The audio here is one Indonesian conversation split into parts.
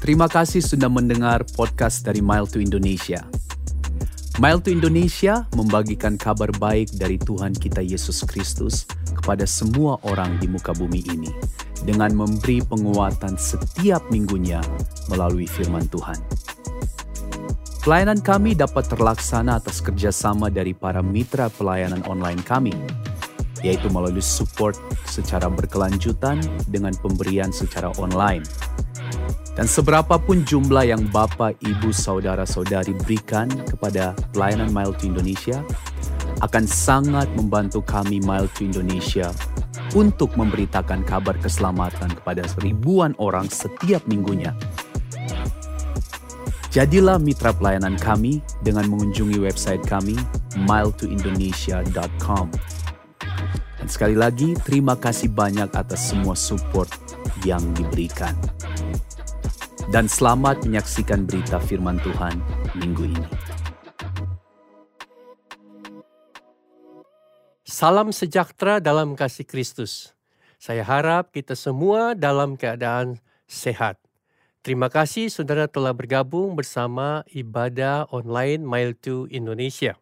Terima kasih sudah mendengar podcast dari Mile to Indonesia. Mile to Indonesia membagikan kabar baik dari Tuhan kita Yesus Kristus kepada semua orang di muka bumi ini dengan memberi penguatan setiap minggunya melalui firman Tuhan. Pelayanan kami dapat terlaksana atas kerjasama dari para mitra pelayanan online kami, yaitu melalui support secara berkelanjutan dengan pemberian secara online dan seberapapun jumlah yang Bapak, Ibu, Saudara-saudari berikan kepada pelayanan Mile to Indonesia akan sangat membantu kami Mile to Indonesia untuk memberitakan kabar keselamatan kepada ribuan orang setiap minggunya. Jadilah mitra pelayanan kami dengan mengunjungi website kami miletoindonesia.com. Dan sekali lagi, terima kasih banyak atas semua support yang diberikan dan selamat menyaksikan berita firman Tuhan minggu ini. Salam sejahtera dalam kasih Kristus. Saya harap kita semua dalam keadaan sehat. Terima kasih saudara telah bergabung bersama ibadah online Mile to Indonesia.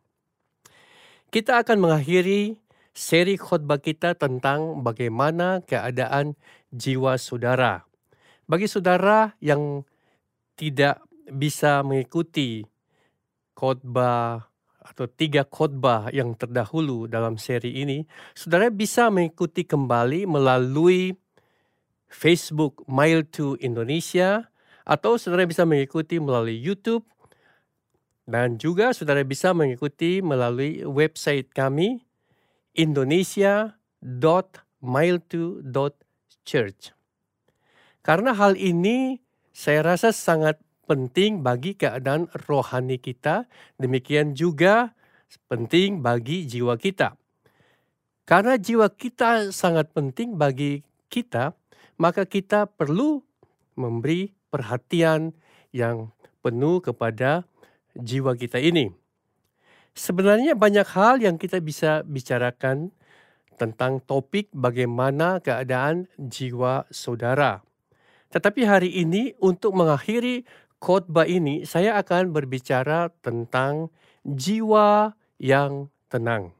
Kita akan mengakhiri seri khotbah kita tentang bagaimana keadaan jiwa saudara. Bagi saudara yang tidak bisa mengikuti khotbah atau tiga khotbah yang terdahulu dalam seri ini, saudara bisa mengikuti kembali melalui Facebook Mile to Indonesia atau saudara bisa mengikuti melalui YouTube dan juga saudara bisa mengikuti melalui website kami indonesia.mile2.church. Karena hal ini saya rasa sangat penting bagi keadaan rohani kita, demikian juga penting bagi jiwa kita. Karena jiwa kita sangat penting bagi kita, maka kita perlu memberi perhatian yang penuh kepada jiwa kita ini. Sebenarnya banyak hal yang kita bisa bicarakan tentang topik bagaimana keadaan jiwa saudara. Tetapi hari ini untuk mengakhiri khotbah ini saya akan berbicara tentang jiwa yang tenang.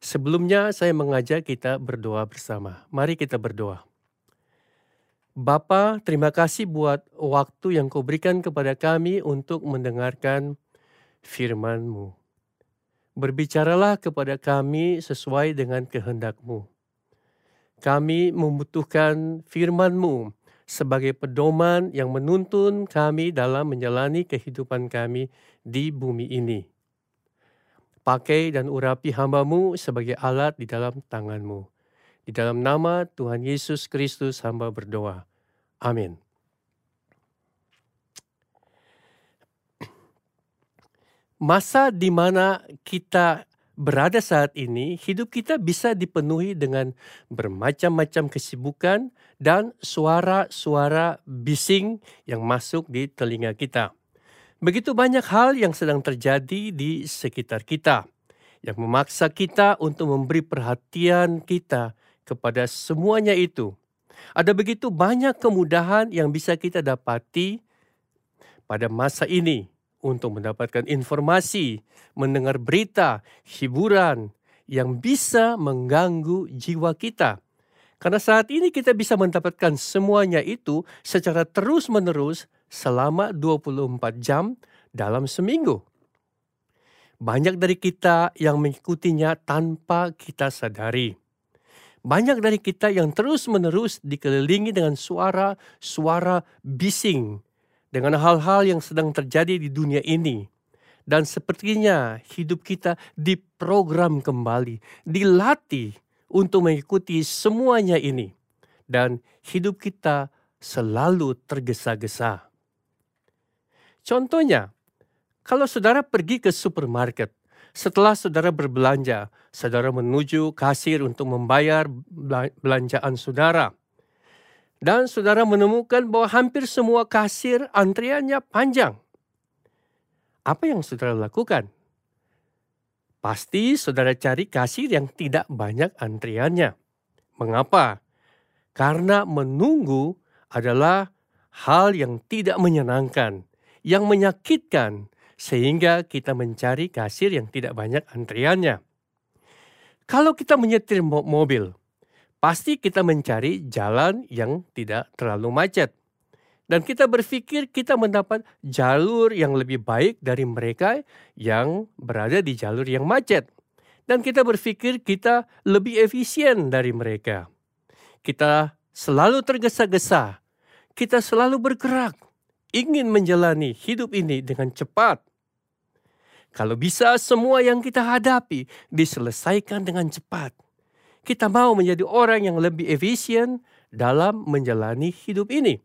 Sebelumnya saya mengajak kita berdoa bersama. Mari kita berdoa. Bapa, terima kasih buat waktu yang kau berikan kepada kami untuk mendengarkan firman-Mu. Berbicaralah kepada kami sesuai dengan kehendak-Mu. Kami membutuhkan firman-Mu sebagai pedoman yang menuntun kami dalam menjalani kehidupan kami di bumi ini. Pakai dan urapi hambamu sebagai alat di dalam tanganmu. Di dalam nama Tuhan Yesus Kristus hamba berdoa. Amin. Masa di mana kita berada saat ini, hidup kita bisa dipenuhi dengan bermacam-macam kesibukan dan suara-suara bising yang masuk di telinga kita. Begitu banyak hal yang sedang terjadi di sekitar kita yang memaksa kita untuk memberi perhatian kita kepada semuanya itu. Ada begitu banyak kemudahan yang bisa kita dapati pada masa ini untuk mendapatkan informasi, mendengar berita, hiburan yang bisa mengganggu jiwa kita. Karena saat ini kita bisa mendapatkan semuanya itu secara terus-menerus selama 24 jam dalam seminggu. Banyak dari kita yang mengikutinya tanpa kita sadari. Banyak dari kita yang terus-menerus dikelilingi dengan suara-suara bising dengan hal-hal yang sedang terjadi di dunia ini. Dan sepertinya hidup kita diprogram kembali, dilatih untuk mengikuti semuanya ini. Dan hidup kita selalu tergesa-gesa. Contohnya, kalau saudara pergi ke supermarket, setelah saudara berbelanja, saudara menuju kasir untuk membayar belanjaan saudara. Dan saudara menemukan bahwa hampir semua kasir antriannya panjang. Apa yang saudara lakukan? Pasti saudara cari kasir yang tidak banyak antriannya. Mengapa? Karena menunggu adalah hal yang tidak menyenangkan, yang menyakitkan, sehingga kita mencari kasir yang tidak banyak antriannya. Kalau kita menyetir mobil, pasti kita mencari jalan yang tidak terlalu macet. Dan kita berpikir kita mendapat jalur yang lebih baik dari mereka yang berada di jalur yang macet. Dan kita berpikir kita lebih efisien dari mereka. Kita selalu tergesa-gesa. Kita selalu bergerak. Ingin menjalani hidup ini dengan cepat. Kalau bisa semua yang kita hadapi diselesaikan dengan cepat. Kita mau menjadi orang yang lebih efisien dalam menjalani hidup ini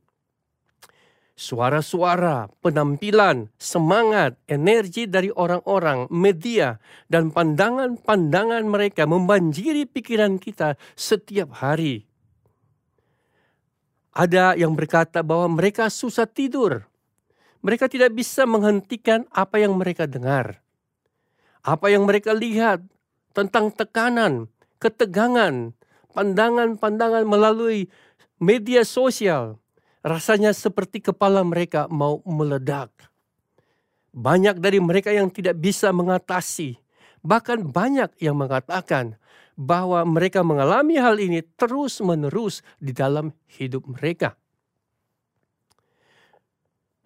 suara-suara, penampilan, semangat, energi dari orang-orang, media, dan pandangan-pandangan mereka membanjiri pikiran kita setiap hari. Ada yang berkata bahwa mereka susah tidur. Mereka tidak bisa menghentikan apa yang mereka dengar. Apa yang mereka lihat tentang tekanan, ketegangan, pandangan-pandangan melalui media sosial, rasanya seperti kepala mereka mau meledak. Banyak dari mereka yang tidak bisa mengatasi, bahkan banyak yang mengatakan bahwa mereka mengalami hal ini terus-menerus di dalam hidup mereka.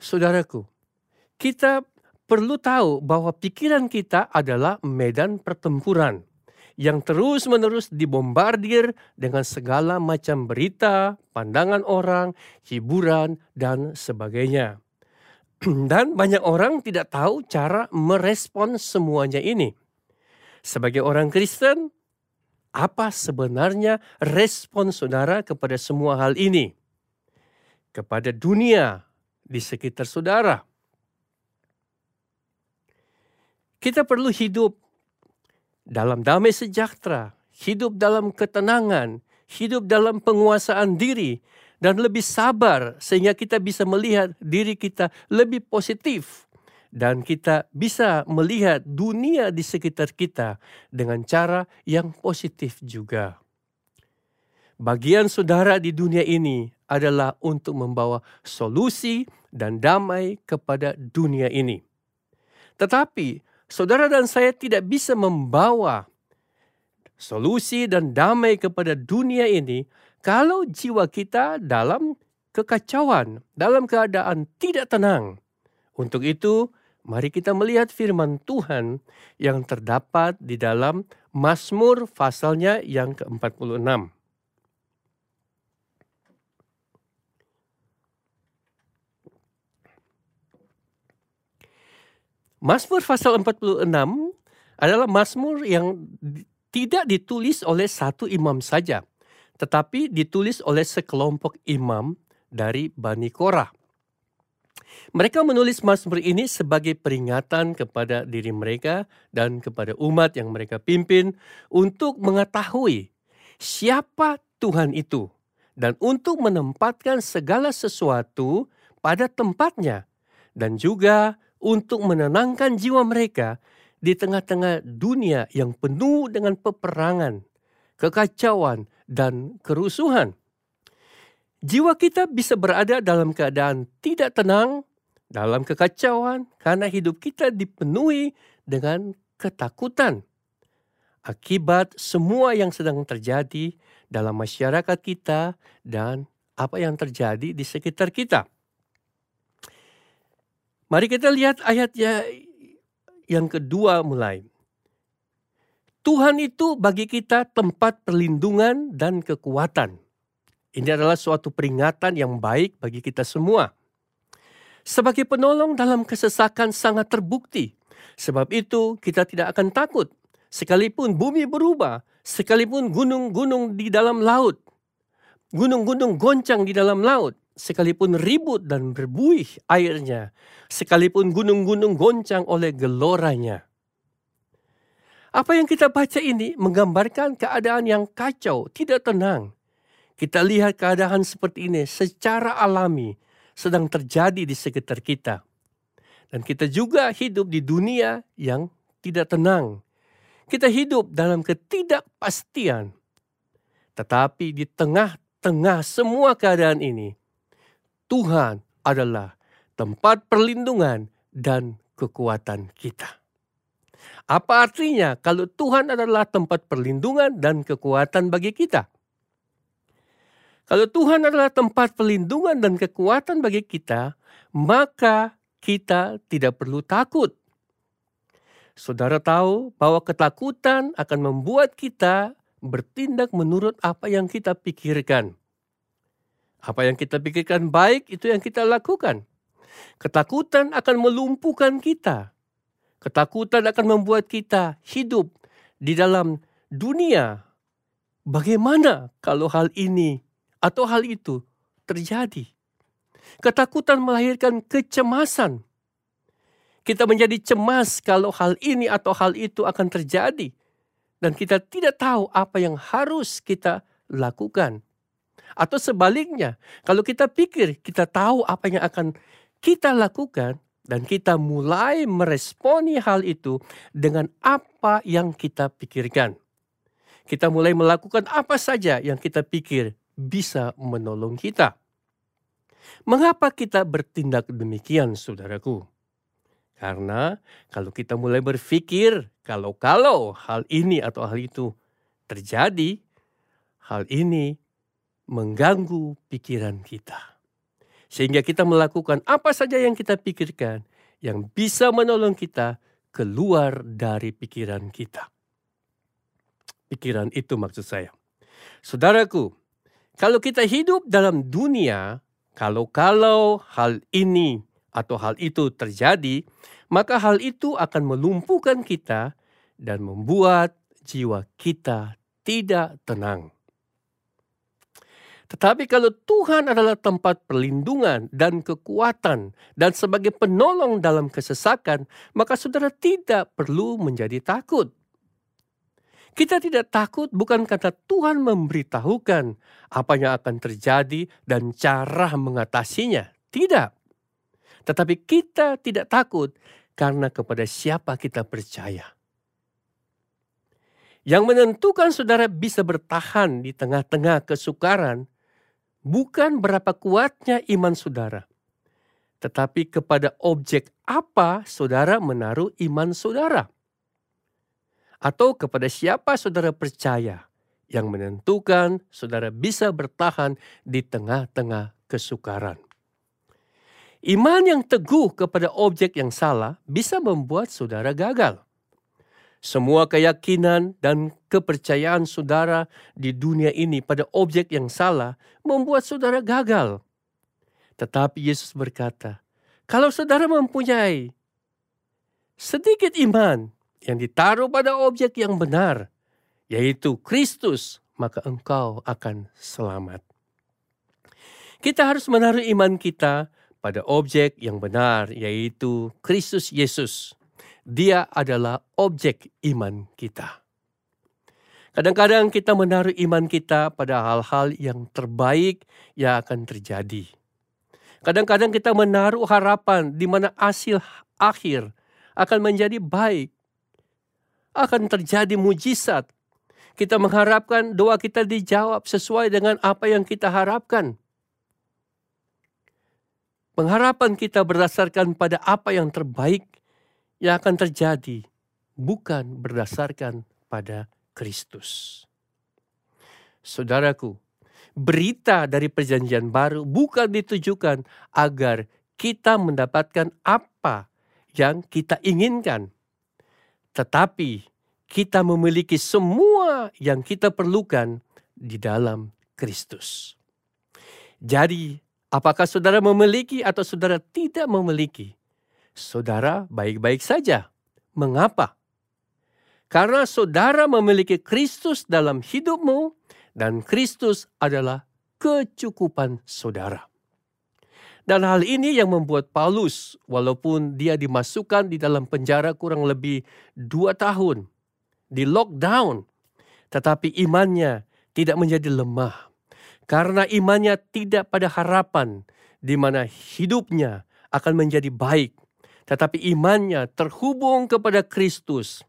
Saudaraku, kita perlu tahu bahwa pikiran kita adalah medan pertempuran yang terus-menerus dibombardir dengan segala macam berita, pandangan orang, hiburan, dan sebagainya. Dan banyak orang tidak tahu cara merespon semuanya ini. Sebagai orang Kristen, apa sebenarnya respon saudara kepada semua hal ini? Kepada dunia di sekitar saudara. Kita perlu hidup dalam damai sejahtera, hidup dalam ketenangan, hidup dalam penguasaan diri, dan lebih sabar sehingga kita bisa melihat diri kita lebih positif dan kita bisa melihat dunia di sekitar kita dengan cara yang positif juga. Bagian saudara di dunia ini adalah untuk membawa solusi dan damai kepada dunia ini. Tetapi saudara dan saya tidak bisa membawa solusi dan damai kepada dunia ini kalau jiwa kita dalam kekacauan, dalam keadaan tidak tenang. Untuk itu, mari kita melihat firman Tuhan yang terdapat di dalam Mazmur pasalnya yang ke-46. Mazmur pasal 46 adalah Mazmur yang tidak ditulis oleh satu imam saja, tetapi ditulis oleh sekelompok imam dari Bani Korah. Mereka menulis Mazmur ini sebagai peringatan kepada diri mereka dan kepada umat yang mereka pimpin untuk mengetahui siapa Tuhan itu dan untuk menempatkan segala sesuatu pada tempatnya dan juga untuk menenangkan jiwa mereka di tengah-tengah dunia yang penuh dengan peperangan, kekacauan, dan kerusuhan. Jiwa kita bisa berada dalam keadaan tidak tenang, dalam kekacauan, karena hidup kita dipenuhi dengan ketakutan. Akibat semua yang sedang terjadi dalam masyarakat kita dan apa yang terjadi di sekitar kita. Mari kita lihat ayatnya yang kedua mulai. Tuhan itu bagi kita tempat perlindungan dan kekuatan. Ini adalah suatu peringatan yang baik bagi kita semua. Sebagai penolong dalam kesesakan sangat terbukti. Sebab itu kita tidak akan takut. Sekalipun bumi berubah, sekalipun gunung-gunung di dalam laut, gunung-gunung goncang di dalam laut, sekalipun ribut dan berbuih airnya, sekalipun gunung-gunung goncang oleh geloranya. Apa yang kita baca ini menggambarkan keadaan yang kacau, tidak tenang. Kita lihat keadaan seperti ini secara alami sedang terjadi di sekitar kita. Dan kita juga hidup di dunia yang tidak tenang. Kita hidup dalam ketidakpastian. Tetapi di tengah-tengah semua keadaan ini, Tuhan adalah tempat perlindungan dan kekuatan kita. Apa artinya kalau Tuhan adalah tempat perlindungan dan kekuatan bagi kita? Kalau Tuhan adalah tempat perlindungan dan kekuatan bagi kita, maka kita tidak perlu takut. Saudara tahu bahwa ketakutan akan membuat kita bertindak menurut apa yang kita pikirkan. Apa yang kita pikirkan baik itu yang kita lakukan. Ketakutan akan melumpuhkan kita. Ketakutan akan membuat kita hidup di dalam dunia. Bagaimana kalau hal ini atau hal itu terjadi? Ketakutan melahirkan kecemasan. Kita menjadi cemas kalau hal ini atau hal itu akan terjadi, dan kita tidak tahu apa yang harus kita lakukan. Atau sebaliknya, kalau kita pikir kita tahu apa yang akan kita lakukan, dan kita mulai meresponi hal itu dengan apa yang kita pikirkan. Kita mulai melakukan apa saja yang kita pikir bisa menolong kita. Mengapa kita bertindak demikian, saudaraku? Karena kalau kita mulai berpikir kalau-kalau hal ini atau hal itu terjadi, hal ini mengganggu pikiran kita. Sehingga kita melakukan apa saja yang kita pikirkan yang bisa menolong kita keluar dari pikiran kita. Pikiran itu maksud saya. Saudaraku, kalau kita hidup dalam dunia, kalau-kalau hal ini atau hal itu terjadi, maka hal itu akan melumpuhkan kita dan membuat jiwa kita tidak tenang. Tetapi kalau Tuhan adalah tempat perlindungan dan kekuatan dan sebagai penolong dalam kesesakan, maka saudara tidak perlu menjadi takut. Kita tidak takut bukan kata Tuhan memberitahukan apa yang akan terjadi dan cara mengatasinya. Tidak. Tetapi kita tidak takut karena kepada siapa kita percaya. Yang menentukan saudara bisa bertahan di tengah-tengah kesukaran bukan berapa kuatnya iman saudara, tetapi kepada objek apa saudara menaruh iman saudara, atau kepada siapa saudara percaya yang menentukan saudara bisa bertahan di tengah-tengah kesukaran. Iman yang teguh kepada objek yang salah bisa membuat saudara gagal. Semua keyakinan dan kepercayaan saudara di dunia ini pada objek yang salah membuat saudara gagal. Tetapi Yesus berkata, kalau saudara mempunyai sedikit iman yang ditaruh pada objek yang benar, yaitu Kristus, maka engkau akan selamat. Kita harus menaruh iman kita pada objek yang benar, yaitu Kristus Yesus. Dia adalah objek iman kita. Kadang-kadang kita menaruh iman kita pada hal-hal yang terbaik yang akan terjadi. Kadang-kadang kita menaruh harapan di mana hasil akhir akan menjadi baik. Akan terjadi mujizat. Kita mengharapkan doa kita dijawab sesuai dengan apa yang kita harapkan. Pengharapan kita berdasarkan pada apa yang terbaik yang akan terjadi bukan berdasarkan pada Kristus. Saudaraku, berita dari Perjanjian Baru bukan ditujukan agar kita mendapatkan apa yang kita inginkan, tetapi kita memiliki semua yang kita perlukan di dalam Kristus. Jadi, apakah saudara memiliki atau saudara tidak memiliki? Saudara baik-baik saja. Mengapa? Karena saudara memiliki Kristus dalam hidupmu dan Kristus adalah kecukupan saudara. Dan hal ini yang membuat Paulus, walaupun dia dimasukkan di dalam penjara kurang lebih dua tahun, di lockdown, tetapi imannya tidak menjadi lemah. Karena imannya tidak pada harapan di mana hidupnya akan menjadi baik tetapi imannya terhubung kepada Kristus.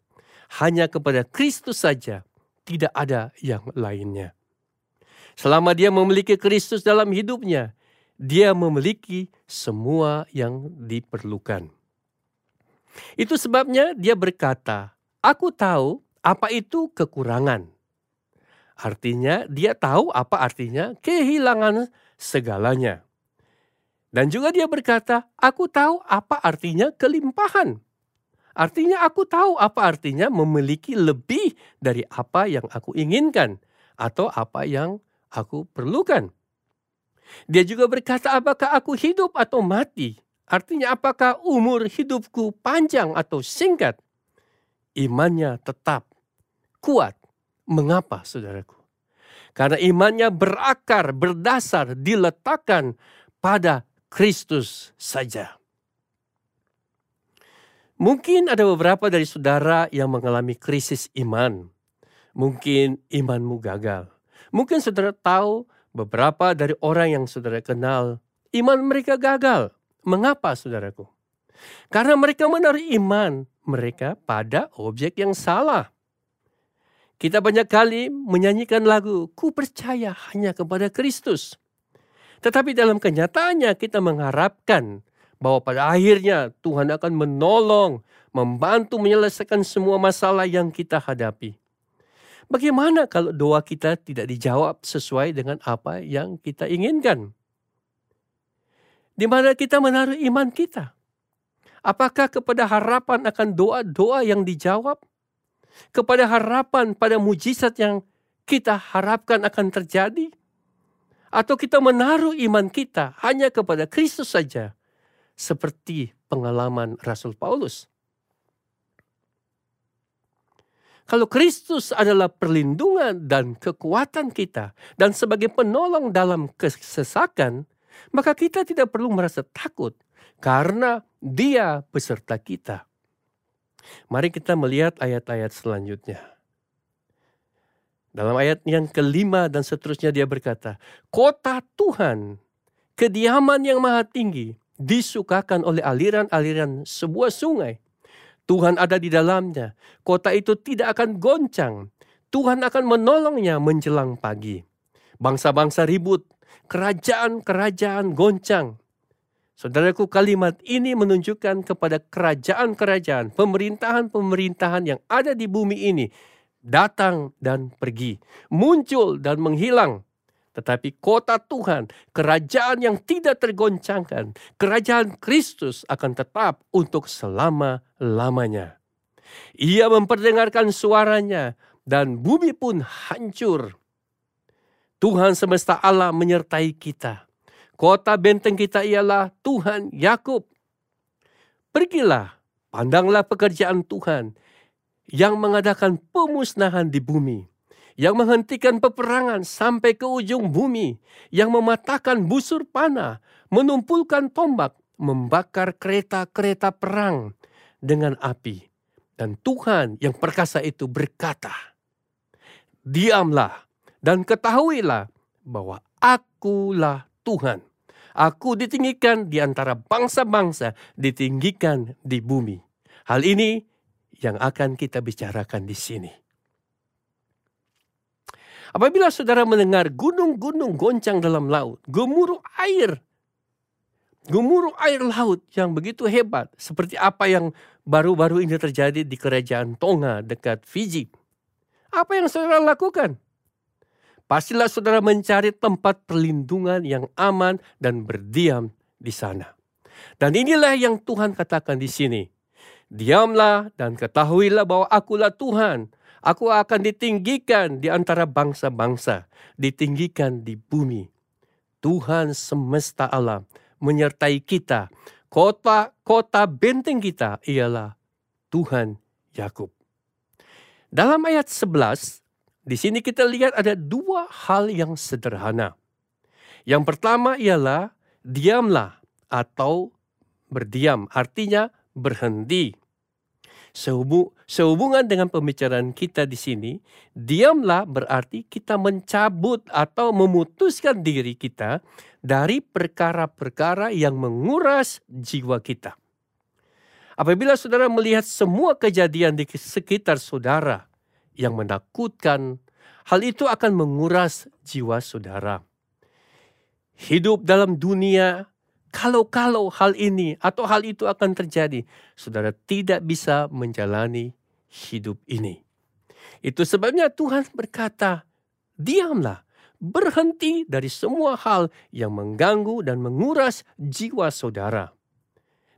Hanya kepada Kristus saja, tidak ada yang lainnya. Selama dia memiliki Kristus dalam hidupnya, dia memiliki semua yang diperlukan. Itu sebabnya dia berkata, "Aku tahu apa itu kekurangan." Artinya, dia tahu apa artinya kehilangan segalanya. Dan juga dia berkata, "Aku tahu apa artinya kelimpahan." Artinya, aku tahu apa artinya memiliki lebih dari apa yang aku inginkan atau apa yang aku perlukan. Dia juga berkata, "Apakah aku hidup atau mati?" Artinya, apakah umur hidupku panjang atau singkat? Imannya tetap kuat. Mengapa, saudaraku? Karena imannya berakar, berdasar, diletakkan pada Kristus saja. Mungkin ada beberapa dari saudara yang mengalami krisis iman. Mungkin imanmu gagal. Mungkin saudara tahu beberapa dari orang yang saudara kenal, iman mereka gagal. Mengapa saudaraku? Karena mereka menaruh iman mereka pada objek yang salah. Kita banyak kali menyanyikan lagu, ku percaya hanya kepada Kristus. Tetapi dalam kenyataannya kita mengharapkan bahwa pada akhirnya Tuhan akan menolong, membantu menyelesaikan semua masalah yang kita hadapi. Bagaimana kalau doa kita tidak dijawab sesuai dengan apa yang kita inginkan? Di mana kita menaruh iman kita? Apakah kepada harapan akan doa-doa yang dijawab? Kepada harapan pada mujizat yang kita harapkan akan terjadi? Atau kita menaruh iman kita hanya kepada Kristus saja? Seperti pengalaman Rasul Paulus. Kalau Kristus adalah perlindungan dan kekuatan kita, dan sebagai penolong dalam kesesakan, maka kita tidak perlu merasa takut karena Dia beserta kita. Mari kita melihat ayat-ayat selanjutnya. Dalam ayat yang kelima dan seterusnya dia berkata, Kota Tuhan, kediaman yang maha tinggi, disukakan oleh aliran-aliran sebuah sungai. Tuhan ada di dalamnya. Kota itu tidak akan goncang. Tuhan akan menolongnya menjelang pagi. Bangsa-bangsa ribut, kerajaan-kerajaan goncang. Saudaraku, kalimat ini menunjukkan kepada kerajaan-kerajaan, pemerintahan-pemerintahan yang ada di bumi ini datang dan pergi, muncul dan menghilang. Tetapi kota Tuhan, kerajaan yang tidak tergoncangkan, kerajaan Kristus akan tetap untuk selama-lamanya. Ia memperdengarkan suaranya dan bumi pun hancur Tuhan semesta Allah menyertai kita. Kota benteng kita ialah Tuhan Yakub. Pergilah, pandanglah pekerjaan Tuhan yang mengadakan pemusnahan di bumi, yang menghentikan peperangan sampai ke ujung bumi, yang mematahkan busur panah, menumpulkan tombak, membakar kereta-kereta perang dengan api. Dan Tuhan yang perkasa itu berkata, Diamlah, dan ketahuilah bahwa akulah Tuhan. Aku ditinggikan di antara bangsa-bangsa, ditinggikan di bumi. Hal ini yang akan kita bicarakan di sini. Apabila saudara mendengar gunung-gunung goncang dalam laut, gemuruh air, gemuruh air laut yang begitu hebat, seperti apa yang baru-baru ini terjadi di kerajaan Tonga dekat Fiji. Apa yang saudara lakukan? Pastilah saudara mencari tempat perlindungan yang aman dan berdiam di sana. Dan inilah yang Tuhan katakan di sini. Diamlah dan ketahuilah bahwa akulah Tuhan. Aku akan ditinggikan di antara bangsa-bangsa, ditinggikan di bumi. Tuhan semesta alam menyertai kita. Kota-kota benteng kita ialah Tuhan Yakub. Dalam ayat 11 di sini kita lihat ada dua hal yang sederhana. Yang pertama ialah diamlah atau berdiam, artinya berhenti. sehubungan dengan pembicaraan kita di sini, diamlah berarti kita mencabut atau memutuskan diri kita dari perkara-perkara yang menguras jiwa kita. Apabila saudara melihat semua kejadian di sekitar saudara, yang menakutkan, hal itu akan menguras jiwa saudara. Hidup dalam dunia, kalau-kalau hal ini atau hal itu akan terjadi, saudara tidak bisa menjalani hidup ini. Itu sebabnya Tuhan berkata, diamlah, berhenti dari semua hal yang mengganggu dan menguras jiwa saudara.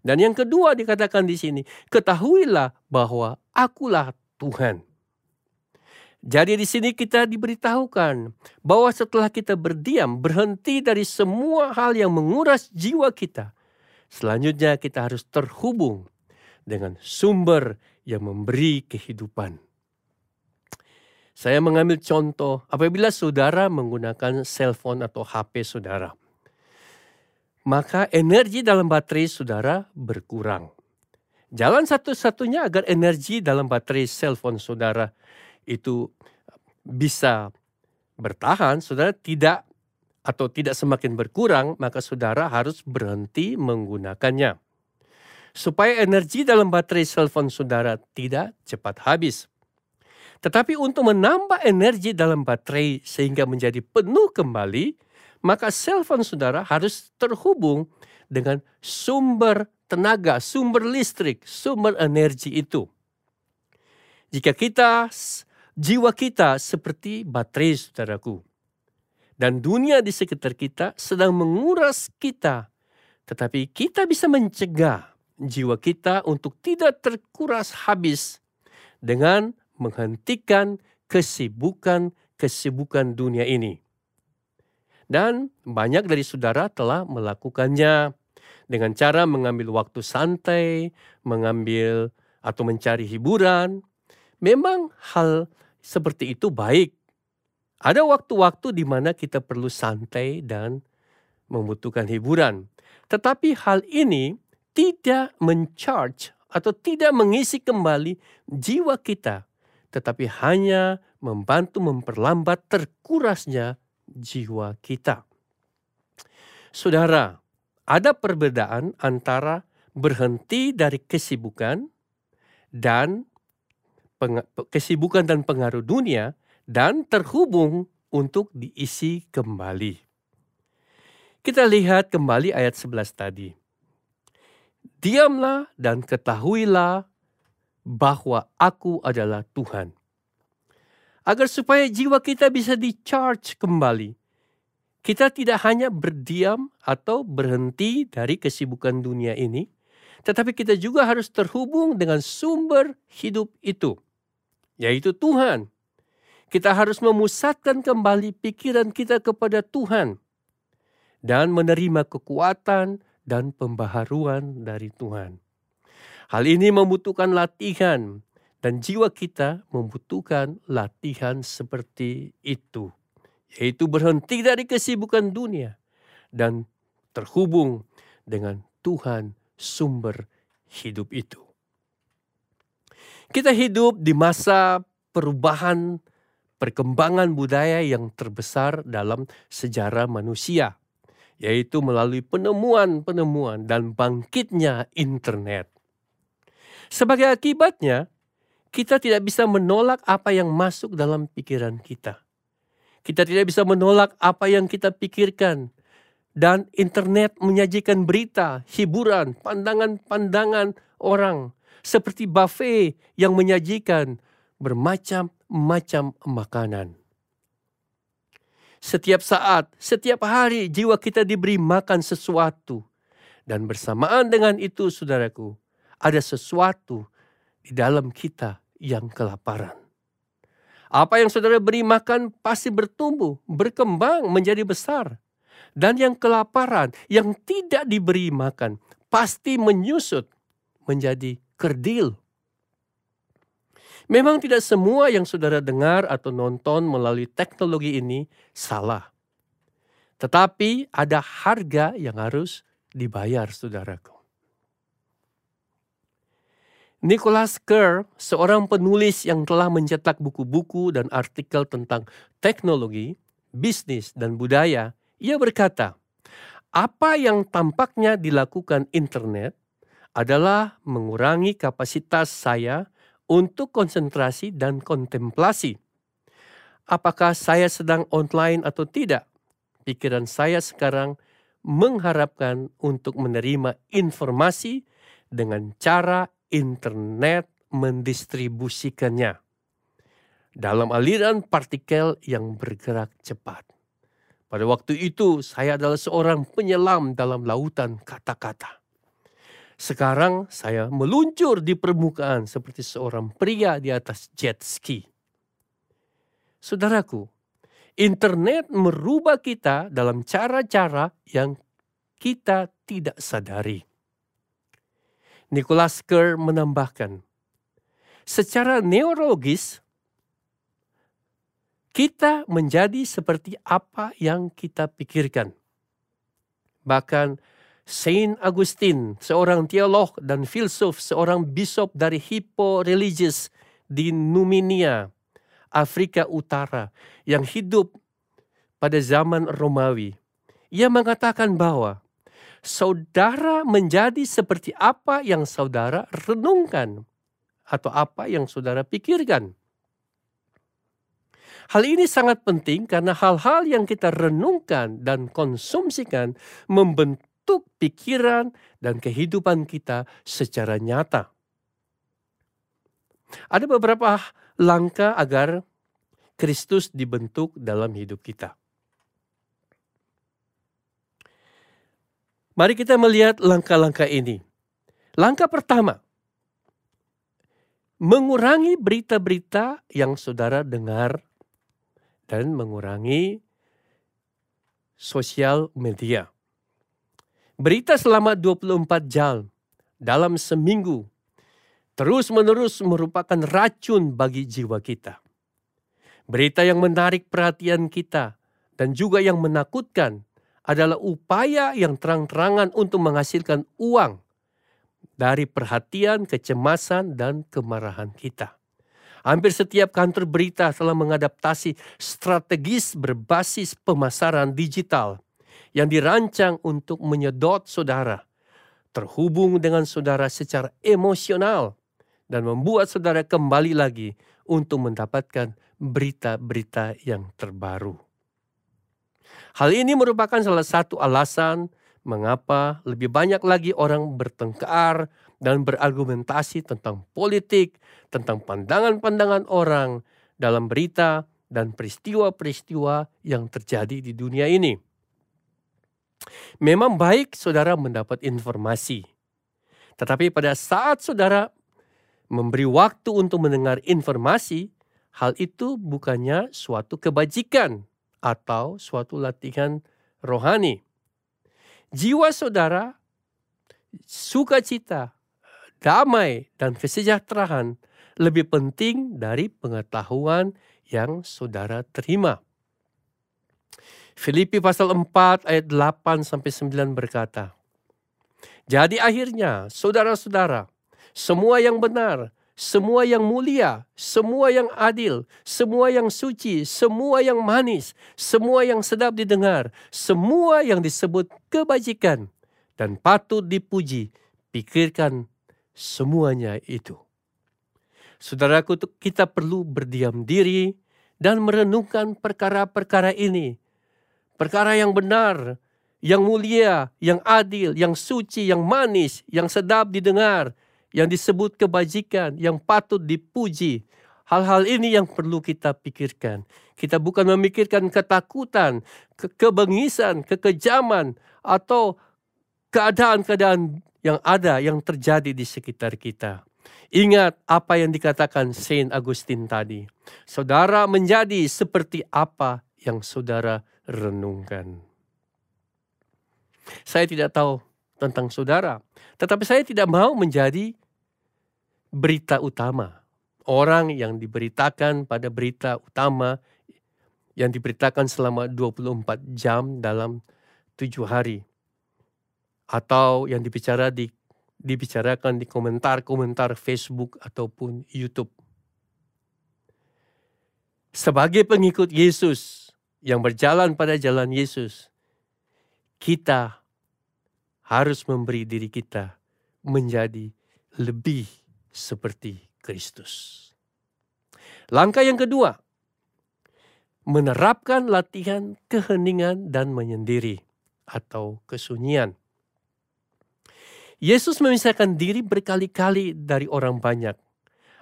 Dan yang kedua dikatakan di sini, ketahuilah bahwa akulah Tuhan. Jadi di sini kita diberitahukan bahwa setelah kita berdiam, berhenti dari semua hal yang menguras jiwa kita, selanjutnya kita harus terhubung dengan sumber yang memberi kehidupan. Saya mengambil contoh apabila saudara menggunakan cellphone atau HP saudara. Maka energi dalam baterai saudara berkurang. Jalan satu-satunya agar energi dalam baterai cellphone saudara itu bisa bertahan, saudara tidak atau tidak semakin berkurang, maka saudara harus berhenti menggunakannya. Supaya energi dalam baterai cellphone saudara tidak cepat habis. Tetapi untuk menambah energi dalam baterai sehingga menjadi penuh kembali, maka cellphone saudara harus terhubung dengan sumber tenaga, sumber listrik, sumber energi itu. Jika kita, jiwa kita seperti baterai saudaraku, dan dunia di sekitar kita sedang menguras kita, tetapi kita bisa mencegah jiwa kita untuk tidak terkuras habis dengan menghentikan kesibukan-kesibukan dunia ini. Dan banyak dari saudara telah melakukannya dengan cara mengambil waktu santai, mengambil atau mencari hiburan. Memang hal seperti itu baik. Ada waktu-waktu di mana kita perlu santai dan membutuhkan hiburan. Tetapi hal ini tidak mencharge atau tidak mengisi kembali jiwa kita tetapi hanya membantu memperlambat terkurasnya jiwa kita. Saudara, ada perbedaan antara berhenti dari kesibukan dan kesibukan dan pengaruh dunia dan terhubung untuk diisi kembali. Kita lihat kembali ayat 11 tadi. Diamlah dan ketahuilah bahwa aku adalah Tuhan. Agar supaya jiwa kita bisa di-charge kembali. Kita tidak hanya berdiam atau berhenti dari kesibukan dunia ini, tetapi kita juga harus terhubung dengan sumber hidup itu, yaitu Tuhan. Kita harus memusatkan kembali pikiran kita kepada Tuhan dan menerima kekuatan dan pembaharuan dari Tuhan. Hal ini membutuhkan latihan dan jiwa kita membutuhkan latihan seperti itu, yaitu berhenti dari kesibukan dunia dan terhubung dengan Tuhan sumber hidup itu. Kita hidup di masa perubahan perkembangan budaya yang terbesar dalam sejarah manusia, yaitu melalui penemuan-penemuan dan bangkitnya internet. Sebagai akibatnya, kita tidak bisa menolak apa yang masuk dalam pikiran kita. Kita tidak bisa menolak apa yang kita pikirkan. Dan internet menyajikan berita, hiburan, pandangan-pandangan orang. Seperti buffet yang menyajikan bermacam-macam makanan. Setiap saat, setiap hari jiwa kita diberi makan sesuatu. Dan bersamaan dengan itu saudaraku, ada sesuatu di dalam kita yang kelaparan. Apa yang saudara beri makan pasti bertumbuh, berkembang menjadi besar. Dan yang kelaparan, yang tidak diberi makan, pasti menyusut menjadi kerdil. Memang tidak semua yang saudara dengar atau nonton melalui teknologi ini salah. Tetapi ada harga yang harus dibayar saudaraku. Nicholas Kerr, seorang penulis yang telah mencetak buku-buku dan artikel tentang teknologi, bisnis, dan budaya, ia berkata, apa yang tampaknya dilakukan internet adalah mengurangi kapasitas saya untuk konsentrasi dan kontemplasi. apakah saya sedang online atau tidak. Pikiran saya sekarang mengharapkan untuk menerima informasi dengan cara internet mendistribusikannya dalam aliran partikel yang bergerak cepat. Pada waktu itu, saya adalah seorang penyelam dalam lautan kata-kata. Sekarang saya meluncur di permukaan seperti seorang pria di atas jet ski. Saudaraku, internet merubah kita dalam cara-cara yang kita tidak sadari. Nicholas Kerr menambahkan, secara neurologis, kita menjadi seperti apa yang kita pikirkan. Bahkan Saint Augustine, seorang teolog dan filsuf, seorang bishop dari Hippo Religious di Numinia, Afrika Utara, yang hidup pada zaman Romawi. Ia mengatakan bahwa saudara menjadi seperti apa yang saudara renungkan atau apa yang saudara pikirkan. Hal ini sangat penting karena hal-hal yang kita renungkan dan konsumsikan membentuk pikiran dan kehidupan kita secara nyata. Ada beberapa langkah agar Kristus dibentuk dalam hidup kita. Mari kita melihat langkah-langkah ini. Langkah pertama, mengurangi berita-berita yang saudara dengar dan mengurangi sosial media. Berita selama 24 jam dalam seminggu terus-menerus merupakan racun bagi jiwa kita. Berita yang menarik perhatian kita dan juga yang menakutkan adalah upaya yang terang-terangan untuk menghasilkan uang dari perhatian, kecemasan, dan kemarahan kita. Hampir setiap kantor berita telah mengadaptasi strategis berbasis pemasaran digital yang dirancang untuk menyedot saudara, terhubung dengan saudara secara emosional, dan membuat saudara kembali lagi untuk mendapatkan berita-berita yang terbaru. Hal ini merupakan salah satu alasan mengapa lebih banyak lagi orang bertengkar dan berargumentasi tentang politik, tentang pandangan-pandangan orang dalam berita dan peristiwa-peristiwa yang terjadi di dunia ini. Memang baik saudara mendapat informasi, tetapi pada saat saudara memberi waktu untuk mendengar informasi, hal itu bukannya suatu kebajikan atau suatu latihan rohani. Jiwa saudara, sukacita, damai, dan kesejahteraan lebih penting dari pengetahuan yang saudara terima. Filipi pasal 4 ayat 8 sampai 9 berkata, Jadi akhirnya, saudara-saudara, semua yang benar, semua yang mulia, semua yang adil, semua yang suci, semua yang manis, semua yang sedap didengar, semua yang disebut kebajikan dan patut dipuji, pikirkan semuanya itu. Saudaraku, kita perlu berdiam diri dan merenungkan perkara-perkara ini. Perkara yang benar, yang mulia, yang adil, yang suci, yang manis, yang sedap didengar, yang disebut kebajikan, yang patut dipuji. Hal-hal ini yang perlu kita pikirkan. Kita bukan memikirkan ketakutan, ke kebengisan, kekejaman, atau keadaan-keadaan yang ada, yang terjadi di sekitar kita. Ingat apa yang dikatakan Saint Augustine tadi. Saudara menjadi seperti apa yang saudara renungkan. Saya tidak tahu tentang saudara, tetapi saya tidak mau menjadi berita utama. Orang yang diberitakan pada berita utama yang diberitakan selama 24 jam dalam tujuh hari. Atau yang dibicara di, dibicarakan di komentar-komentar Facebook ataupun YouTube. Sebagai pengikut Yesus yang berjalan pada jalan Yesus, kita harus memberi diri kita menjadi lebih seperti Kristus. Langkah yang kedua, menerapkan latihan keheningan dan menyendiri atau kesunyian. Yesus memisahkan diri berkali-kali dari orang banyak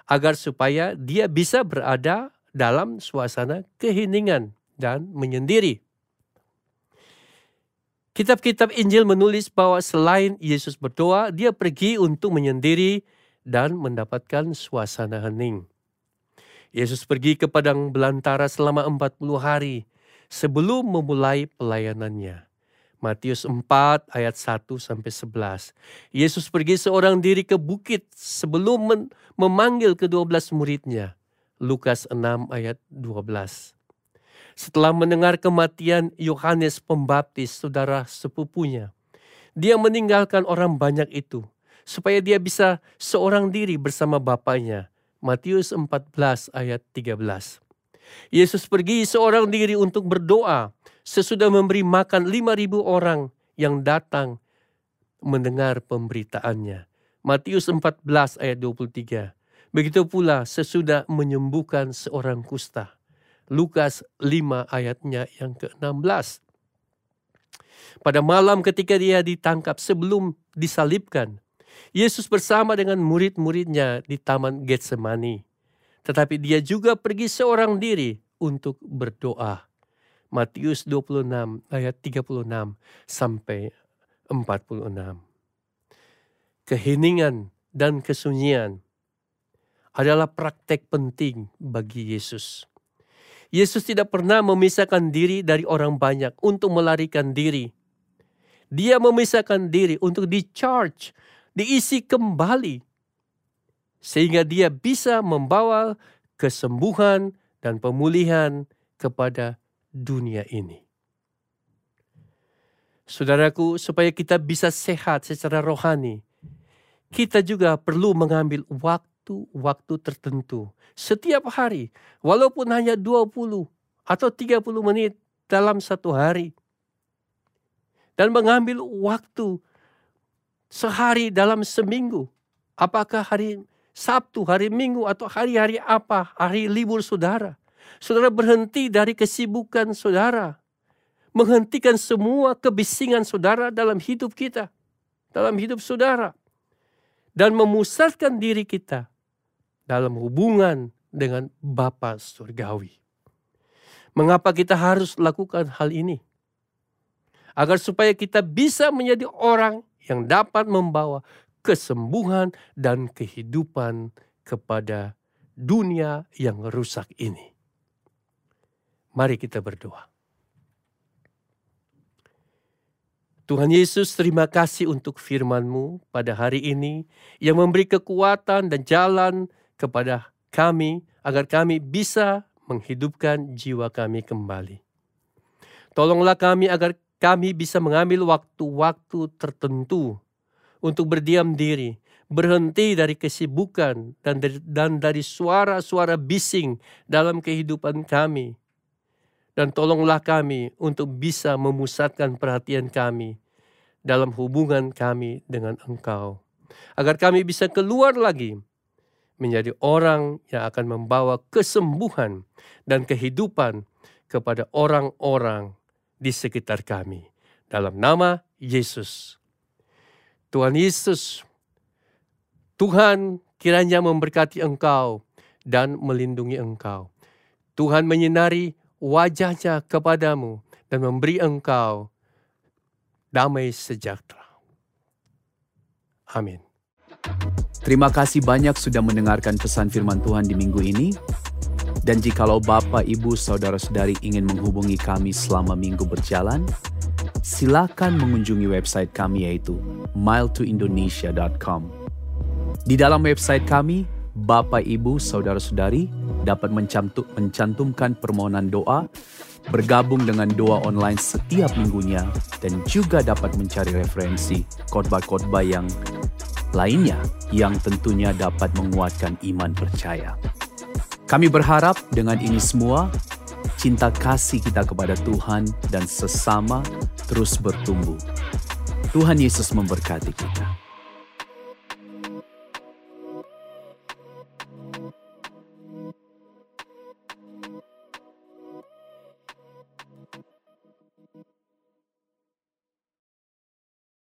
agar supaya dia bisa berada dalam suasana keheningan dan menyendiri. Kitab-kitab Injil menulis bahwa selain Yesus berdoa, dia pergi untuk menyendiri dan mendapatkan suasana hening. Yesus pergi ke padang belantara selama 40 hari sebelum memulai pelayanannya. Matius 4 ayat 1 sampai 11. Yesus pergi seorang diri ke bukit sebelum memanggil kedua belas muridnya. Lukas 6 ayat 12. Setelah mendengar kematian Yohanes Pembaptis, saudara sepupunya, dia meninggalkan orang banyak itu supaya dia bisa seorang diri bersama bapaknya. Matius 14 ayat 13. Yesus pergi seorang diri untuk berdoa sesudah memberi makan 5.000 orang yang datang mendengar pemberitaannya. Matius 14 ayat 23. Begitu pula sesudah menyembuhkan seorang kusta. Lukas 5 ayatnya yang ke-16. Pada malam ketika dia ditangkap sebelum disalibkan, Yesus bersama dengan murid-muridnya di Taman Getsemani. Tetapi dia juga pergi seorang diri untuk berdoa. Matius 26 ayat 36 sampai 46. Keheningan dan kesunyian adalah praktek penting bagi Yesus. Yesus tidak pernah memisahkan diri dari orang banyak untuk melarikan diri. Dia memisahkan diri untuk di-charge, diisi kembali. Sehingga dia bisa membawa kesembuhan dan pemulihan kepada dunia ini. Saudaraku, supaya kita bisa sehat secara rohani, kita juga perlu mengambil waktu-waktu tertentu setiap hari, walaupun hanya 20 atau 30 menit dalam satu hari. Dan mengambil waktu sehari dalam seminggu. Apakah hari Sabtu, hari Minggu, atau hari-hari apa, hari libur saudara. Saudara berhenti dari kesibukan saudara. Menghentikan semua kebisingan saudara dalam hidup kita. Dalam hidup saudara. Dan memusatkan diri kita dalam hubungan dengan Bapa Surgawi. Mengapa kita harus lakukan hal ini? Agar supaya kita bisa menjadi orang yang dapat membawa kesembuhan dan kehidupan kepada dunia yang rusak ini. Mari kita berdoa. Tuhan Yesus, terima kasih untuk firman-Mu pada hari ini yang memberi kekuatan dan jalan kepada kami agar kami bisa menghidupkan jiwa kami kembali. Tolonglah kami agar kami bisa mengambil waktu-waktu tertentu untuk berdiam diri, berhenti dari kesibukan dan dari, dan dari suara-suara bising dalam kehidupan kami. Dan tolonglah kami untuk bisa memusatkan perhatian kami dalam hubungan kami dengan Engkau. Agar kami bisa keluar lagi menjadi orang yang akan membawa kesembuhan dan kehidupan kepada orang-orang di sekitar kami. Dalam nama Yesus. Tuhan Yesus, Tuhan kiranya memberkati engkau dan melindungi engkau. Tuhan menyinari wajahnya kepadamu dan memberi engkau damai sejahtera. Amin. Terima kasih banyak sudah mendengarkan pesan firman Tuhan di minggu ini. Dan jikalau Bapak, Ibu, Saudara-saudari ingin menghubungi kami selama minggu berjalan, silakan mengunjungi website kami yaitu miletoindonesia.com. Di dalam website kami, Bapak, Ibu, Saudara-saudari dapat mencantumkan permohonan doa, bergabung dengan doa online setiap minggunya, dan juga dapat mencari referensi khotbah-khotbah yang lainnya yang tentunya dapat menguatkan iman percaya. Kami berharap dengan ini semua, cinta kasih kita kepada Tuhan dan sesama terus bertumbuh. Tuhan Yesus memberkati kita.